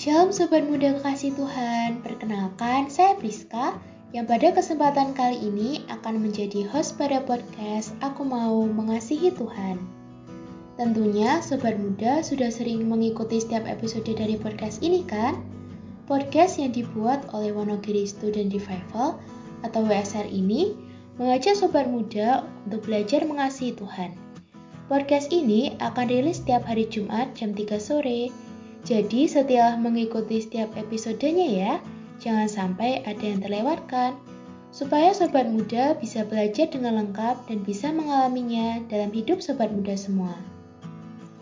Shalom Sobat Muda Kekasih Tuhan, perkenalkan saya Priska yang pada kesempatan kali ini akan menjadi host pada podcast Aku Mau Mengasihi Tuhan. Tentunya Sobat Muda sudah sering mengikuti setiap episode dari podcast ini kan? Podcast yang dibuat oleh Wonogiri Student Revival atau WSR ini mengajak Sobat Muda untuk belajar mengasihi Tuhan. Podcast ini akan rilis setiap hari Jumat jam 3 sore. Jadi setelah mengikuti setiap episodenya ya, jangan sampai ada yang terlewatkan. Supaya sobat muda bisa belajar dengan lengkap dan bisa mengalaminya dalam hidup sobat muda semua.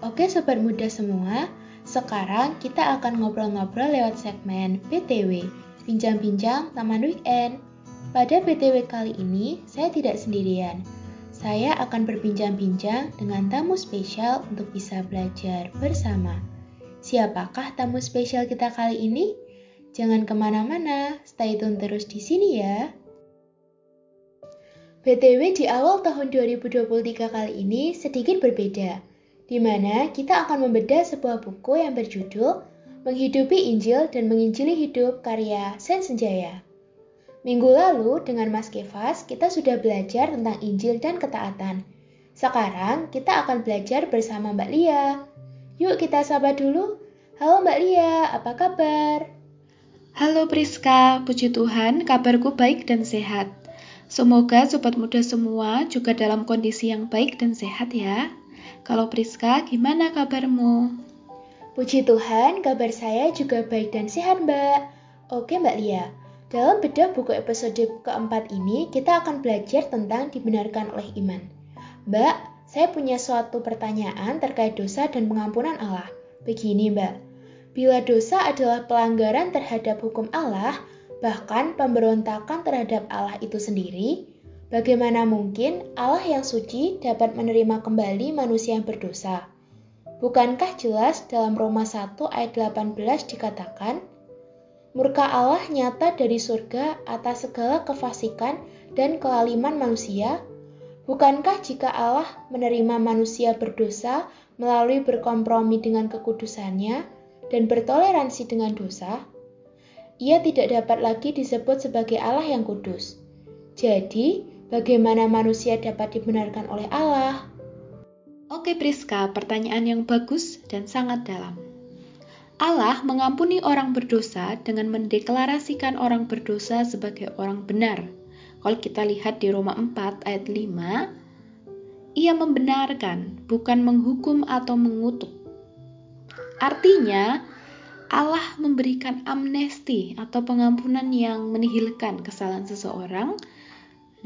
Oke sobat muda semua, sekarang kita akan ngobrol-ngobrol lewat segmen BTW, Bincang-bincang Taman Weekend. Pada BTW kali ini, saya tidak sendirian. Saya akan berbincang-bincang dengan tamu spesial untuk bisa belajar bersama. Siapakah tamu spesial kita kali ini? Jangan ke mana-mana, stay tune terus di sini ya. BTW di awal tahun 2023 kali ini sedikit berbeda, di mana kita akan membedah sebuah buku yang berjudul Menghidupi Injil dan Menginjili Hidup karya Sen Senjaya. Minggu lalu dengan Mas Kevas kita sudah belajar tentang Injil dan ketaatan. Sekarang kita akan belajar bersama Mbak Lia. Yuk kita sapa dulu. Halo Mbak Lia, apa kabar? Halo Priska, puji Tuhan kabarku baik dan sehat. Semoga sobat muda semua juga dalam kondisi yang baik dan sehat ya. Kalau Priska, gimana kabarmu? Puji Tuhan, kabar saya juga baik dan sehat Mbak. Oke Mbak Lia, dalam bedah buku episode keempat ini kita akan belajar tentang dibenarkan oleh iman. Mbak, saya punya suatu pertanyaan terkait dosa dan pengampunan Allah. Begini Mbak, Bila dosa adalah pelanggaran terhadap hukum Allah, bahkan pemberontakan terhadap Allah itu sendiri, bagaimana mungkin Allah yang suci dapat menerima kembali manusia yang berdosa? Bukankah jelas dalam Roma 1 ayat 18 dikatakan, Murka Allah nyata dari surga atas segala kefasikan dan kelaliman manusia? Bukankah jika Allah menerima manusia berdosa melalui berkompromi dengan kekudusannya, dan bertoleransi dengan dosa, ia tidak dapat lagi disebut sebagai Allah yang kudus. Jadi, bagaimana manusia dapat dibenarkan oleh Allah? Oke Priska, pertanyaan yang bagus dan sangat dalam. Allah mengampuni orang berdosa dengan mendeklarasikan orang berdosa sebagai orang benar. Kalau kita lihat di Roma 4 ayat 5, ia membenarkan, bukan menghukum atau mengutuk. Artinya, Allah memberikan amnesti atau pengampunan yang menihilkan kesalahan seseorang.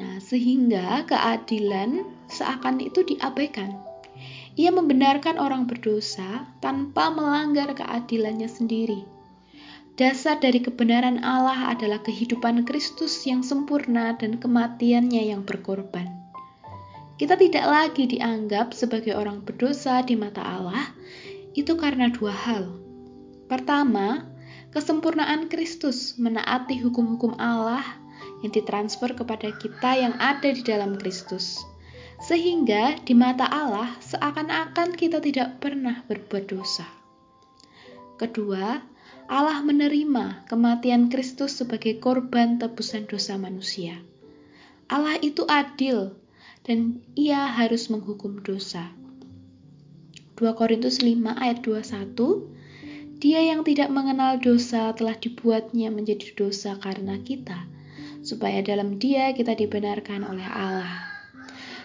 Nah, sehingga keadilan seakan itu diabaikan. Ia membenarkan orang berdosa tanpa melanggar keadilannya sendiri. Dasar dari kebenaran Allah adalah kehidupan Kristus yang sempurna dan kematiannya yang berkorban. Kita tidak lagi dianggap sebagai orang berdosa di mata Allah, itu karena dua hal. Pertama, kesempurnaan Kristus menaati hukum-hukum Allah yang ditransfer kepada kita yang ada di dalam Kristus. Sehingga di mata Allah seakan-akan kita tidak pernah berbuat dosa. Kedua, Allah menerima kematian Kristus sebagai korban tebusan dosa manusia. Allah itu adil dan ia harus menghukum dosa. 2 Korintus 5 ayat 21 Dia yang tidak mengenal dosa telah dibuatnya menjadi dosa karena kita supaya dalam dia kita dibenarkan oleh Allah.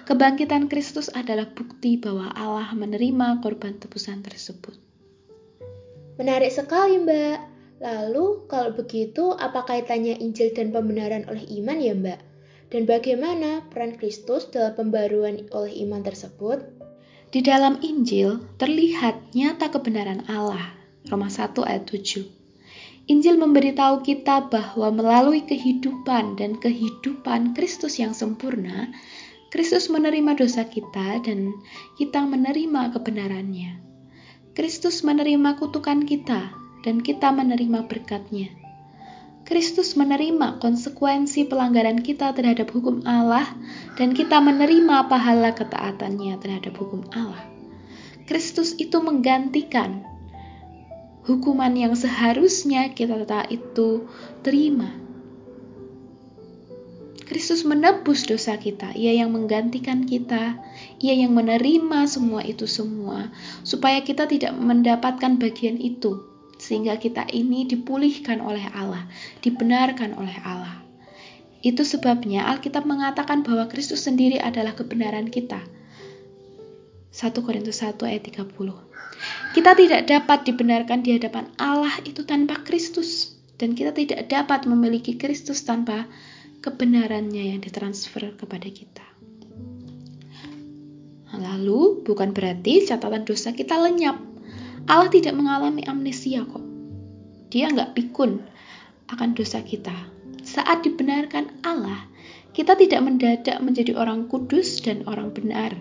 Kebangkitan Kristus adalah bukti bahwa Allah menerima korban tebusan tersebut. Menarik sekali, Mbak. Lalu, kalau begitu, apa kaitannya Injil dan pembenaran oleh iman ya, Mbak? Dan bagaimana peran Kristus dalam pembaruan oleh iman tersebut? Di dalam Injil terlihat nyata kebenaran Allah. Roma 1 ayat 7. Injil memberitahu kita bahwa melalui kehidupan dan kehidupan Kristus yang sempurna, Kristus menerima dosa kita dan kita menerima kebenarannya. Kristus menerima kutukan kita dan kita menerima berkatnya. Kristus menerima konsekuensi pelanggaran kita terhadap hukum Allah dan kita menerima pahala ketaatannya terhadap hukum Allah. Kristus itu menggantikan hukuman yang seharusnya kita itu terima. Kristus menebus dosa kita, Ia yang menggantikan kita, Ia yang menerima semua itu semua, supaya kita tidak mendapatkan bagian itu, sehingga kita ini dipulihkan oleh Allah, dibenarkan oleh Allah. Itu sebabnya Alkitab mengatakan bahwa Kristus sendiri adalah kebenaran kita. 1 Korintus 1 ayat 30. Kita tidak dapat dibenarkan di hadapan Allah itu tanpa Kristus dan kita tidak dapat memiliki Kristus tanpa kebenarannya yang ditransfer kepada kita. Lalu bukan berarti catatan dosa kita lenyap. Allah tidak mengalami amnesia kok. Dia nggak pikun akan dosa kita. Saat dibenarkan Allah, kita tidak mendadak menjadi orang kudus dan orang benar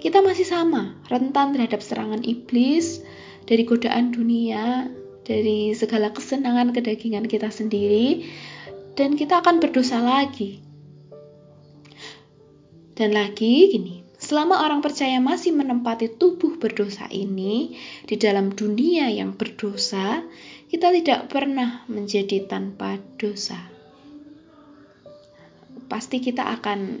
kita masih sama, rentan terhadap serangan iblis, dari godaan dunia, dari segala kesenangan kedagingan kita sendiri, dan kita akan berdosa lagi. Dan lagi gini, selama orang percaya masih menempati tubuh berdosa ini di dalam dunia yang berdosa, kita tidak pernah menjadi tanpa dosa. Pasti kita akan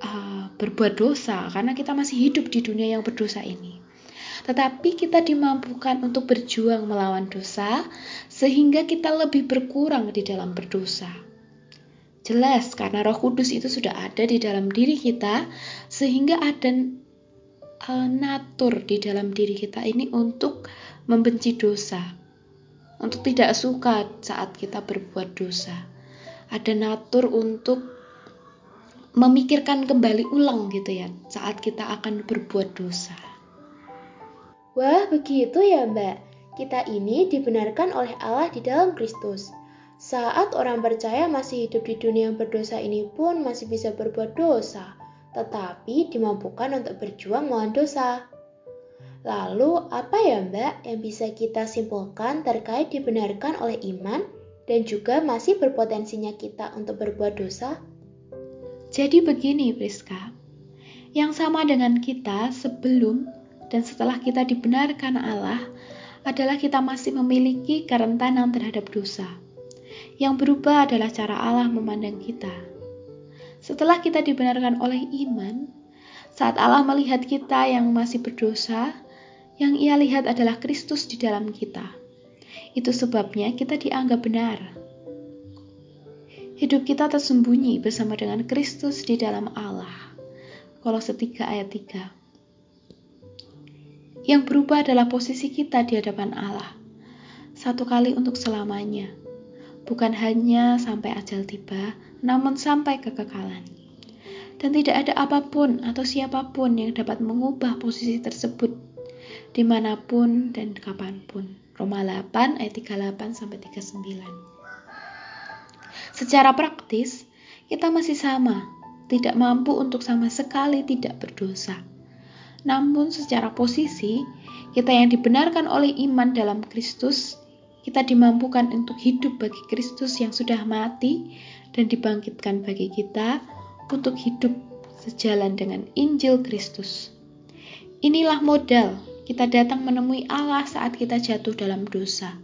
uh, berbuat dosa karena kita masih hidup di dunia yang berdosa ini. Tetapi kita dimampukan untuk berjuang melawan dosa sehingga kita lebih berkurang di dalam berdosa. Jelas karena Roh Kudus itu sudah ada di dalam diri kita sehingga ada uh, natur di dalam diri kita ini untuk membenci dosa. Untuk tidak suka saat kita berbuat dosa. Ada natur untuk memikirkan kembali ulang gitu ya saat kita akan berbuat dosa. Wah, begitu ya, Mbak. Kita ini dibenarkan oleh Allah di dalam Kristus. Saat orang percaya masih hidup di dunia yang berdosa ini pun masih bisa berbuat dosa, tetapi dimampukan untuk berjuang melawan dosa. Lalu, apa ya Mbak yang bisa kita simpulkan terkait dibenarkan oleh iman dan juga masih berpotensinya kita untuk berbuat dosa? Jadi begini Priska, yang sama dengan kita sebelum dan setelah kita dibenarkan Allah adalah kita masih memiliki kerentanan terhadap dosa. Yang berubah adalah cara Allah memandang kita. Setelah kita dibenarkan oleh iman, saat Allah melihat kita yang masih berdosa, yang ia lihat adalah Kristus di dalam kita. Itu sebabnya kita dianggap benar hidup kita tersembunyi bersama dengan Kristus di dalam Allah. Kolose 3 ayat 3. Yang berubah adalah posisi kita di hadapan Allah. Satu kali untuk selamanya. Bukan hanya sampai ajal tiba, namun sampai kekekalan. Dan tidak ada apa pun atau siapa pun yang dapat mengubah posisi tersebut di mana pun dan kapan pun. Roma 8 ayat 38 sampai 39. Secara praktis, kita masih sama, tidak mampu untuk sama sekali tidak berdosa. Namun secara posisi, kita yang dibenarkan oleh iman dalam Kristus, kita dimampukan untuk hidup bagi Kristus yang sudah mati dan dibangkitkan bagi kita untuk hidup sejalan dengan Injil Kristus. Inilah modal kita datang menemui Allah saat kita jatuh dalam dosa.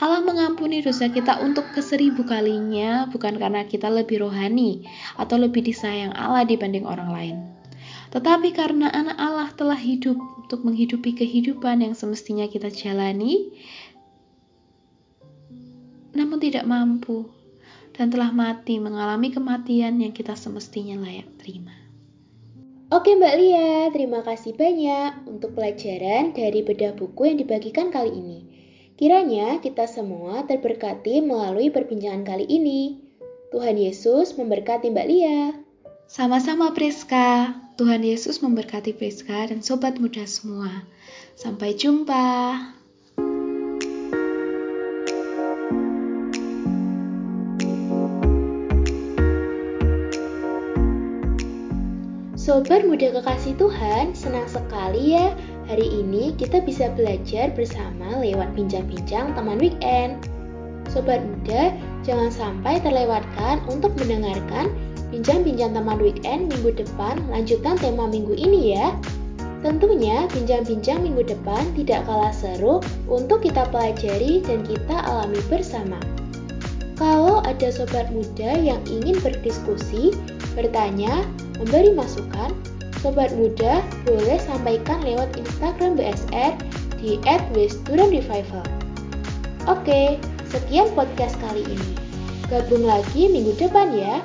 Allah mengampuni dosa kita untuk keseribu kalinya bukan karena kita lebih rohani atau lebih disayang Allah dibanding orang lain. Tetapi karena anak Allah telah hidup untuk menghidupi kehidupan yang semestinya kita jalani, namun tidak mampu dan telah mati mengalami kematian yang kita semestinya layak terima. Oke Mbak Lia, terima kasih banyak untuk pelajaran dari bedah buku yang dibagikan kali ini. Kiranya kita semua terberkati melalui perbincangan kali ini. Tuhan Yesus memberkati Mbak Lia. Sama-sama Priska. Tuhan Yesus memberkati Priska dan sobat muda semua. Sampai jumpa. Sobat muda kekasih Tuhan, senang sekali ya Hari ini kita bisa belajar bersama lewat bincang-bincang teman weekend. Sobat muda, jangan sampai terlewatkan untuk mendengarkan bincang-bincang teman weekend minggu depan lanjutan tema minggu ini ya. Tentunya, bincang-bincang minggu depan tidak kalah seru untuk kita pelajari dan kita alami bersama. Kalau ada sobat muda yang ingin berdiskusi, bertanya, memberi masukan, sobat muda boleh sampaikan lewat Instagram BSR di @wisstudentrevival. Oke, sekian podcast kali ini. Gabung lagi minggu depan ya.